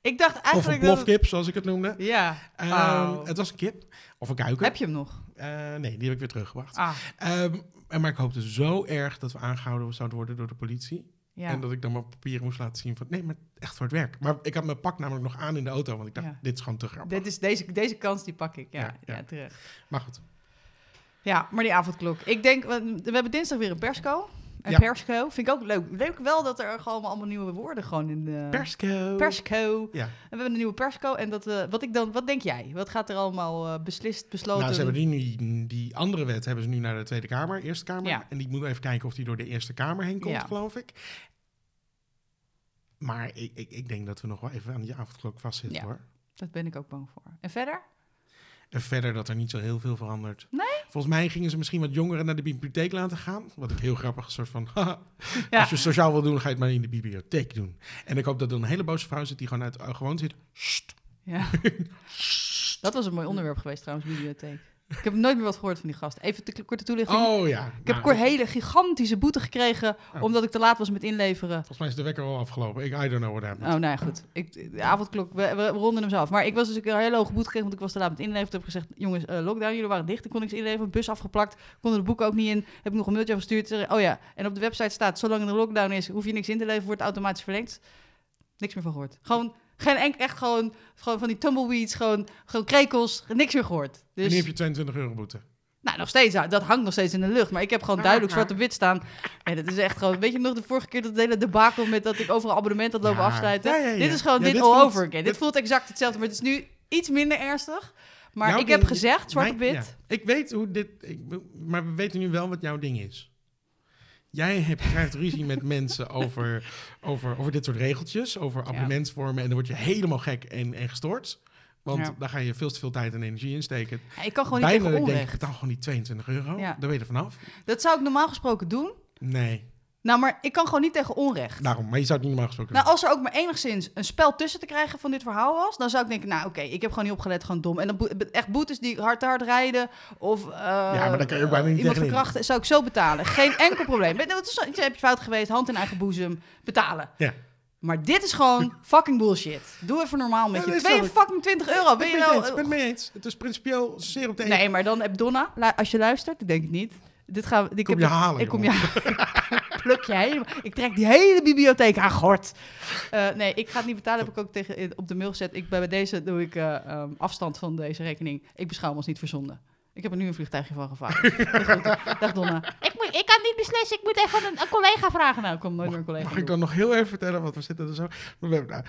Ik dacht Of een eigenlijk dat... het- plofkip, zoals ik het noemde. Ja. Ehm, Oh. Het was een kip. Of een kuiken. Heb je hem nog? Eh, nee, die heb ik weer teruggebracht. Ah, Ehm, en maar ik hoopte zo erg dat we aangehouden zouden worden door de politie. Ja. En dat ik dan mijn papieren moest laten zien van... Nee, maar echt voor het werk. Maar ik had mijn pak namelijk nog aan in de auto. Want ik dacht, Ja. dit is gewoon te grappig. Dit is, deze, deze kans die pak ik. Ja, Ja, terecht. Maar goed. Ja, maar die avondklok. Ik denk, we we hebben dinsdag weer een persco. Ja. persco. Vind ik ook leuk. Leuk wel dat er gewoon allemaal nieuwe woorden gewoon in de... Persco. Persco. Ja. En we hebben een nieuwe persco. En dat, eh, wat, ik dan, wat denk jij? Wat gaat er allemaal eh, beslist, besloten? Nou, ze hebben die, nu, die andere wet hebben ze nu naar de Tweede Kamer, Eerste Kamer. Ja. En die moeten even kijken of die door de Eerste Kamer heen komt, Ja. geloof ik. Maar ik, ik, ik denk dat we nog wel even aan die avondklok vastzitten, hoor. Dat ben ik ook bang voor. En verder? En verder dat er niet zo heel veel verandert. Nee? Volgens mij gingen ze misschien wat jongeren naar de bibliotheek laten gaan. Wat ik heel grappig, een soort van... haha, Ja. Als je sociaal wil doen, ga je het maar in de bibliotheek doen. En ik hoop dat er een hele boze vrouw zit die gewoon uit uh, gewoon zit. Sst, Ja. dat was een mooi onderwerp geweest trouwens, bibliotheek. Ik heb nooit meer wat gehoord van die gast. Even de korte toelichting. Oh ja. ik heb een hele gigantische boete gekregen Oh. omdat ik te laat was met inleveren. Volgens mij is de wekker al afgelopen. Ik, I don't know what happened. Oh, nou ja, goed. Ik, de avondklok, we, we ronden hem zo af. Maar ik was dus een hele hoge boete gekregen, want ik was te laat met inleveren. Toen heb ik gezegd, jongens, eh, lockdown, jullie waren dicht. Ik kon niks inleveren, bus afgeplakt, konden de boeken ook niet in. Heb ik nog een mailtje gestuurd. Oh ja, en op de website staat, zolang er een lockdown is, hoef je niks in te leveren, wordt het automatisch verlengd. Niks meer van gehoord. Gewoon, geen enk, echt gewoon, gewoon van die tumbleweeds, gewoon, gewoon krekels, niks meer gehoord. En Dus, nu heb je 22 euro boete. nou, nog steeds, dat hangt nog steeds in de lucht. Maar ik heb gewoon duidelijk zwart op wit staan. Nee, dat is echt gewoon, weet je nog de vorige keer dat hele debakel met dat ik overal abonnement had lopen Ja. afsluiten? Ja, ja, ja. Dit is gewoon Ja, dit, dit all voelt- over again. Dit dit- voelt exact hetzelfde, maar het is nu iets minder ernstig. Maar Jouw ik heb gezegd, zwart op wit. ja. Ik weet hoe dit... Ik, maar we weten nu wel wat jouw ding is. Jij hebt, krijgt ruzie met mensen over, over, over dit soort regeltjes. Over abonnementsvormen. En dan word je helemaal gek en, en gestoord. Want Ja. daar ga je veel te veel tijd en energie in steken. Ja, ik kan gewoon niet Bijna tegen ik denk, betaal gewoon die 22 euro. Ja. Daar ben je er vanaf. Dat zou ik normaal gesproken doen. Nee, Nou, maar ik kan gewoon niet tegen onrecht. daarom. Maar je zou het niet normaal gesproken Nou, als er ook maar enigszins een spel tussen te krijgen van dit verhaal was, dan zou ik denken, nou oké, ik heb gewoon niet opgelet, gewoon dom. En dan echt boetes die hard te hard rijden of eh, maar dan kan je ook bijna niet iemand verkrachten, zou ik zo betalen. Geen enkel probleem. Je, is heb je fout geweest, hand in eigen boezem, betalen. Ja. Maar dit is gewoon fucking bullshit. Doe even normaal met Ja, je. dat Twee fucking 20 euro. Ben je wel... ik ben het mee eens. Het is principieel zeer op de Nee, maar dan heb Donna, lu- als je luistert, ik denk het niet. Dit gaan we, ik Kom heb je halen, Ik kom je pluk je helemaal. Ik trek die hele bibliotheek aan gort. Eh, nee, ik ga het niet betalen. Heb ik ook tegen op de mail gezet. Ik, bij bij deze doe ik eh, ehm, afstand van deze rekening. Ik beschouw hem als niet verzonden. Ik heb er nu een vliegtuigje van gevaren. Dag Donna. Ik, moet, ik kan niet beslissen. Ik moet even een, een collega vragen. Nou, ik kom nooit meer een collega. Mag ik dan nog heel even vertellen, want we zitten er zo... Nou,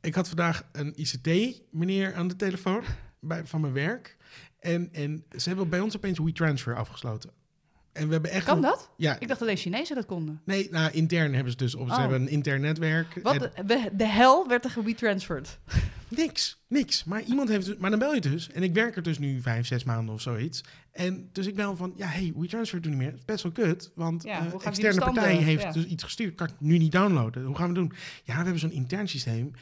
ik had vandaag een ICT-meneer aan de telefoon bij, van mijn werk. En, en ze hebben bij ons opeens WeTransfer afgesloten. En we hebben echt... Kan een- dat? Ja, Ik dacht alleen Chinezen dat konden. nee, nou, intern hebben ze dus op. Ze Oh. hebben een intern netwerk. Wat de, de hel werd er geretransferd. niks, niks. Maar iemand heeft het... Maar dan bel je dus. En ik werk er dus nu vijf, zes maanden of zoiets. En dus ik bel van, ja, hey, WeTransfer doet niet meer. Best wel kut, want Ja, eh, externe partij heeft ja. dus iets gestuurd. Kan ik nu niet downloaden. Hoe gaan we doen? Ja, we hebben zo'n intern systeem.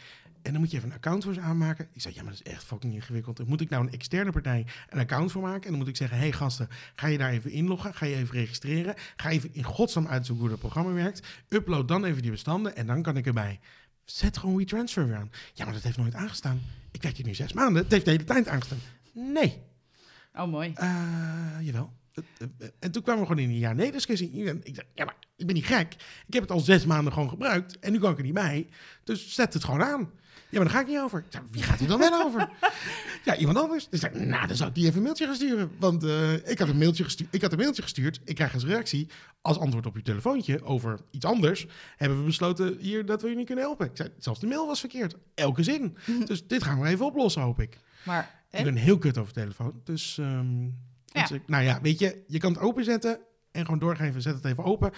En dan moet je even een account voor ze aanmaken. Ik zei, ja, maar dat is echt fucking ingewikkeld. Dan moet ik nou een externe partij een account voor maken. En dan moet ik zeggen, hey gasten, ga je daar even inloggen? Ga je even registreren? Ga even in godsnaam uitzoeken hoe dat programma werkt? Upload dan even die bestanden en dan kan ik erbij. Zet gewoon WeTransfer weer aan. Ja, maar dat heeft nooit aangestaan. Ik werk hier nu zes maanden. Het heeft de hele tijd aangestaan. Nee. Oh, mooi. Eh, jawel. Het- eh, En toen kwamen we gewoon in een ja-nee-discussie. Ik dacht, ja, maar ik ben niet gek. Ik heb het al zes maanden gewoon gebruikt. En nu kan ik er niet bij. Dus zet het gewoon aan. Ja, maar daar ga ik niet over. Ik zei, wie gaat er dan wel over? Ja, iemand anders. Dus ik zei, nou, dan zou ik die even een mailtje gaan sturen. Want eh, ik, had een mailtje gestuurd, ik had een mailtje gestuurd. Ik krijg als reactie, als antwoord op je telefoontje over iets anders... hebben we besloten hier dat we je niet kunnen helpen. Ik zei, zelfs de mail was verkeerd. Elke zin. Dus dit gaan we even oplossen, hoop ik. Maar, Ik en? ben heel kut over telefoon. Dus, ehm, Ja. dus ik- nou ja, weet je, je kan het openzetten en gewoon doorgeven. Zet het even open.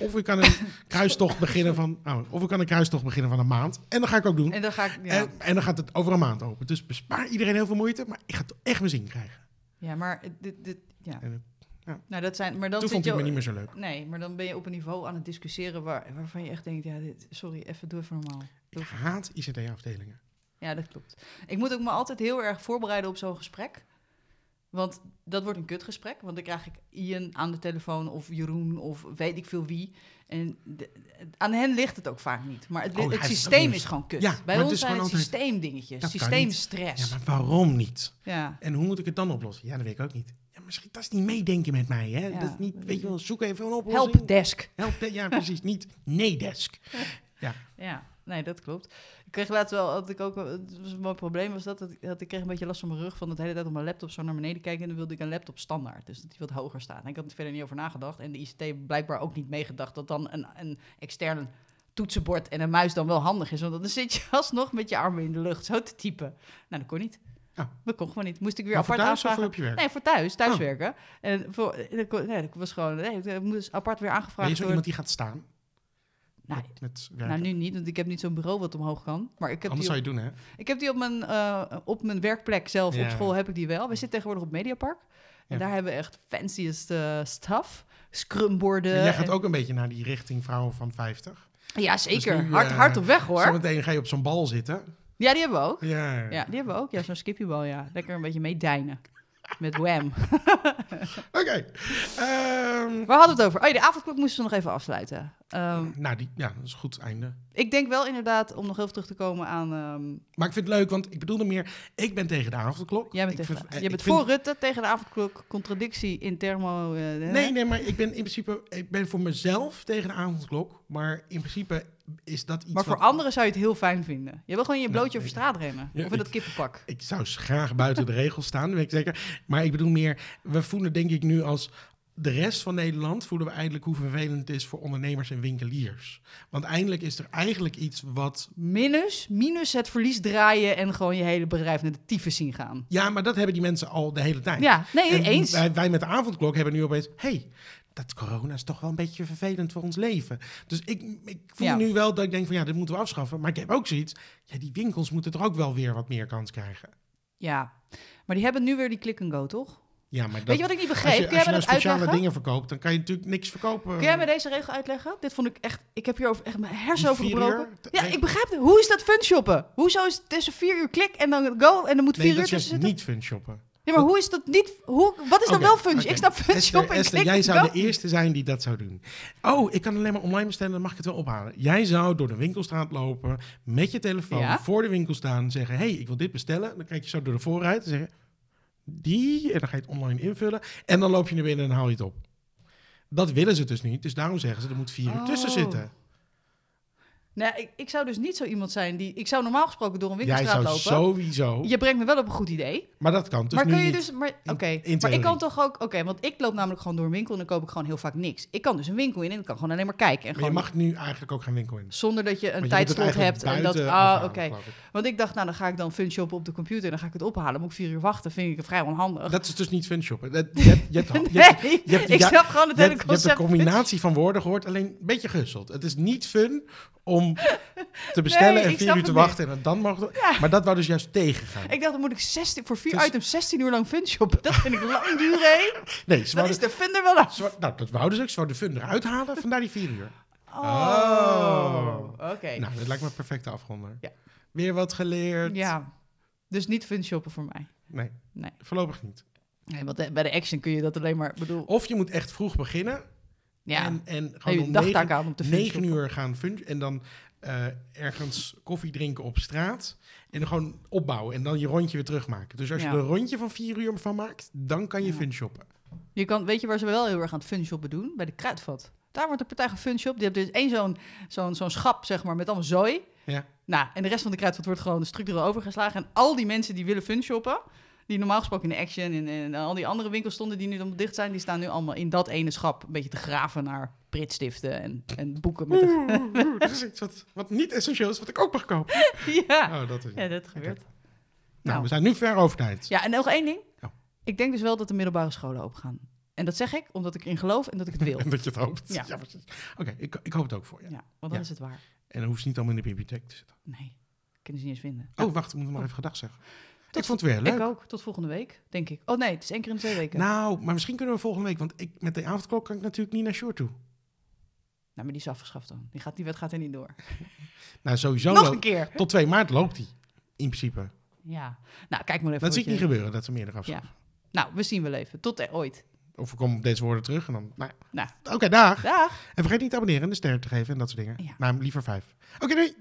Of ik kan een kruistocht beginnen van, oh, of ik kan een kruistocht beginnen van een maand. En dat ga ik ook doen. En dan ga ik... Ja, En, en dan gaat het over een maand open. Dus bespaar iedereen heel veel moeite, maar ik ga toch echt mijn zin krijgen. ja maar dit... dit ja. En, Nou, dat zijn... Maar dan toen vond je... ik me niet meer zo leuk. Nee, maar dan ben je op een niveau aan het discussiëren waar, waarvan je echt denkt, ja, dit, sorry, even doe even normaal. Ik haat ICT-afdelingen. Ja, dat klopt. Ik moet ook me altijd heel erg voorbereiden op zo'n gesprek. Want dat wordt een kutgesprek. Want dan krijg ik Ian aan de telefoon of Jeroen of weet ik veel wie. En de- aan hen ligt het ook vaak niet. Maar het, Oh, het systeem is gewoon kut. Ja, Bij ons zijn het systeemdingetjes, systeemstress. Ja, maar waarom niet? Ja, En hoe moet ik het dan oplossen? Ja, dat weet ik ook niet. Ja, misschien dat is niet meedenken met mij, hè? Ja. Dat is niet, weet je wel, zoek even een oplossing. helpdesk. Help, ja, precies. Niet nee-desk. Ja, nee, dat klopt. Ik kreeg laatst wel, had ik ook, het was mooi probleem was dat, dat, ik- dat ik kreeg een beetje last van mijn rug van de hele tijd op mijn laptop zo naar beneden kijken en dan wilde ik een laptop standaard, dus dat die wat hoger staat. En ik had er verder niet over nagedacht en de ICT blijkbaar ook niet meegedacht dat dan een, een extern toetsenbord en een muis dan wel handig is, want dan zit je alsnog met je armen in de lucht zo te typen. Nou, dat kon niet. Ja. Dat kon gewoon niet. Moest ik weer Maar voor apart thuis aanvragen. voor op je werk? Nee, voor thuis, thuiswerken. En voor, en dat kon- nee, dat was gewoon, nee, ik moest apart weer aangevraagd je zo worden. iemand die gaat staan? Nou, met, met werken? Nou, nu niet, want ik heb niet zo'n bureau wat omhoog kan. Maar ik heb Anders die zou op, je doen, hè? ik heb die op mijn, eh, op mijn werkplek zelf, Ja. op school heb ik die wel. We zitten tegenwoordig op Mediapark. En Ja. daar hebben we echt fanciest eh, stuff. Scrumborden. Maar jij gaat en- ook een beetje naar die richting vrouwen van 50. Ja, zeker. Dus nu, hard, eh, hard op weg hoor. Zometeen ga je op zo'n bal zitten. Ja, die hebben we ook. Ja. Ja, die hebben we ook. Ja, zo'n skippiebal, ja. Lekker een beetje meedijnen. Met Wham. Oké. Ehm, Waar hadden we het over? Oh ja, de avondklok moesten we nog even afsluiten. Ehm, nou, die, ja, dat is een goed einde. ik denk wel inderdaad, om nog even terug te komen aan... ehm, Maar ik vind het leuk, want ik bedoelde meer... Ik ben tegen de avondklok. jij bent, Ik tegen, vind- jij ik bent vind- voor Rutte, tegen de avondklok. Contradictie in thermo... eh, Nee, nee, maar ik ben in principe... Ik ben voor mezelf tegen de avondklok. Maar in principe is dat iets Maar voor wat- anderen zou je het heel fijn vinden. Je wil gewoon je Nou, blootje over ik- straat rennen. Ja, of in dat kippenpak. Ik zou graag buiten de regels staan, weet ik zeker. Maar ik bedoel meer, we voelen denk ik nu als de rest van Nederland... voelen we eigenlijk hoe vervelend het is voor ondernemers en winkeliers. Want eindelijk is er eigenlijk iets wat... Minus, minus het verlies draaien en gewoon je hele bedrijf naar de tyfus zien gaan. Ja, maar dat hebben die mensen al de hele tijd. Ja, nee, En eens. Wij, wij met de avondklok hebben nu opeens... hey, dat corona is toch wel een beetje vervelend voor ons leven. Dus ik, ik voel Ja. nu wel dat ik denk van ja, dit moeten we afschaffen. Maar ik heb ook zoiets... Ja, die winkels moeten toch ook wel weer wat meer kans krijgen. Ja, maar die hebben nu weer die click and go, toch? Ja, maar dat, Weet je wat ik niet als begreep? je, Kun als je nou speciale uitleggen? dingen verkoopt, dan kan je natuurlijk niks verkopen. Kun jij me deze regel uitleggen? Dit vond ik echt... Ik heb hier over, echt mijn hersen over gebroken. Ja, Nee. ik begrijp het. Hoe is dat fun shoppen? Hoezo is het tussen vier uur klik en dan go en dan moet Nee, vier uur tussen zitten? niet fun shoppen. Ja, maar hoe is dat niet... Hoe, wat is dan wel fun? oké. Ik snap fun Esther, shoppen en Esther, jij zou de eerste zijn die dat zou doen. Oh, ik kan alleen maar online bestellen, dan mag ik het wel ophalen. Jij zou door de winkelstraat lopen, met je telefoon Ja. voor de winkel staan, zeggen, hey, ik wil dit bestellen. Dan kijk je zo door de voorruit en zeggen, die, en dan ga je het online invullen. En dan loop je naar binnen en haal je het op. Dat willen ze dus niet, dus daarom zeggen ze, er moet vier uur tussen Oh. zitten. Nee, ik, ik zou dus niet zo iemand zijn die... Ik zou normaal gesproken door een Jij winkelstraat zou lopen. sowieso, Je brengt me wel op een goed idee. maar dat kan dus maar kun je niet. dus... Maar, Oké, maar ik kan toch ook... Oké, want ik loop namelijk gewoon door een winkel en dan koop ik gewoon heel vaak niks. Ik kan dus een winkel in en ik kan gewoon alleen maar kijken. En Maar je mag nu eigenlijk ook geen winkel in. Zonder dat je een het tijdslot hebt. En dat, ah, oké. Want ik dacht, nou dan ga ik dan fun shoppen op de computer en dan ga ik het ophalen. Moet ik vier uur wachten, vind ik vrij onhandig. Dat is dus niet fun shoppen. Je hebt, je hebt, je nee, hebt- je hebt- ik snap gewoon het hele hebt, je hebt concept. een combinatie van woorden gehoord, alleen een beetje gehusteld. Het is niet fun om te bestellen Nee, en vier uur te wachten en dan mogen we- Ja. Maar dat wou dus juist tegengaan. Ik dacht, dan moet ik 16, voor vier Dus- items 16 uur lang fun shoppen. Dat vind ik lang duren? Nee, ze Dan is de fun er wel af. ze nou, dat wouden ze ook. Ze wouden de fun eruit halen, vandaar die vier uur. Oh, oké. Nou, dat lijkt me een perfecte afronder. Ja. Weer wat geleerd. Ja, dus niet fun shoppen voor mij. Nee, Nee. voorlopig niet. Nee, want eh, bij de action kun je dat alleen maar, bedoel... Of je moet echt vroeg beginnen. Ja, En, en gewoon negen, aan om te negen uur gaan fun... En dan eh, ergens koffie drinken op straat. En gewoon opbouwen. En dan je rondje weer terugmaken. Dus als je er een rondje van vier uur van maakt... dan kan je Ja. fun shoppen. Je kan, weet je waar ze wel heel erg aan het fun shoppen doen? Bij de kruidvat. Daar wordt de partij gefun shop. Die hebben dus één zo'n zo'n zo'n schap, zeg maar, met allemaal zooi. Ja. Nou, en de rest van de kruidvat wordt gewoon structureel overgeslagen. En al die mensen die willen fun shoppen, die normaal gesproken in de Action en, en al die andere winkels stonden die nu dan dicht zijn, die staan nu allemaal in dat ene schap een beetje te graven naar pritstiften en, en boeken met de... Oeh, dat is iets wat, wat niet essentieel is, wat ik ook mag kopen. ja. Oh, dat is het. ja, dat gebeurt. Nou, Nou. we zijn nu ver over tijd. Ja, en nog één ding. Oh. Ik denk dus wel dat de middelbare scholen open gaan. En dat zeg ik omdat ik erin geloof en dat ik het wil. En dat je het hoopt. Ja. Ja, precies. Oké, ik, ik hoop het ook voor je. Ja, want dan Ja. is het waar. En dan hoeft ze niet allemaal in de bibliotheek te zitten. Nee, kunnen ze niet eens vinden. Oh, wacht, ik moet nog even gedag zeggen. Tot ik vond het weer leuk. Ik ook. Tot volgende week, denk ik. Oh nee, het is één keer in twee weken. Nou, maar misschien kunnen we volgende week, want ik, met de avondklok kan ik natuurlijk niet naar Short toe. Nou, maar die is afgeschaft dan. Die, gaat, die wet gaat er niet door. Nou, sowieso Nog een keer. tot 2 maart loopt die. In principe. Ja. Nou, kijk maar even. Dat zie ik niet gebeuren, dat ze meer eraf Ja. Nou, we zien wel even. Tot eh, ooit. Of we komen op deze woorden terug en dan... Nou. Nou. Oké, dag. Dag. En vergeet niet te abonneren en de ster te geven en dat soort dingen. Ja. Nou, liever vijf. Oké, doei.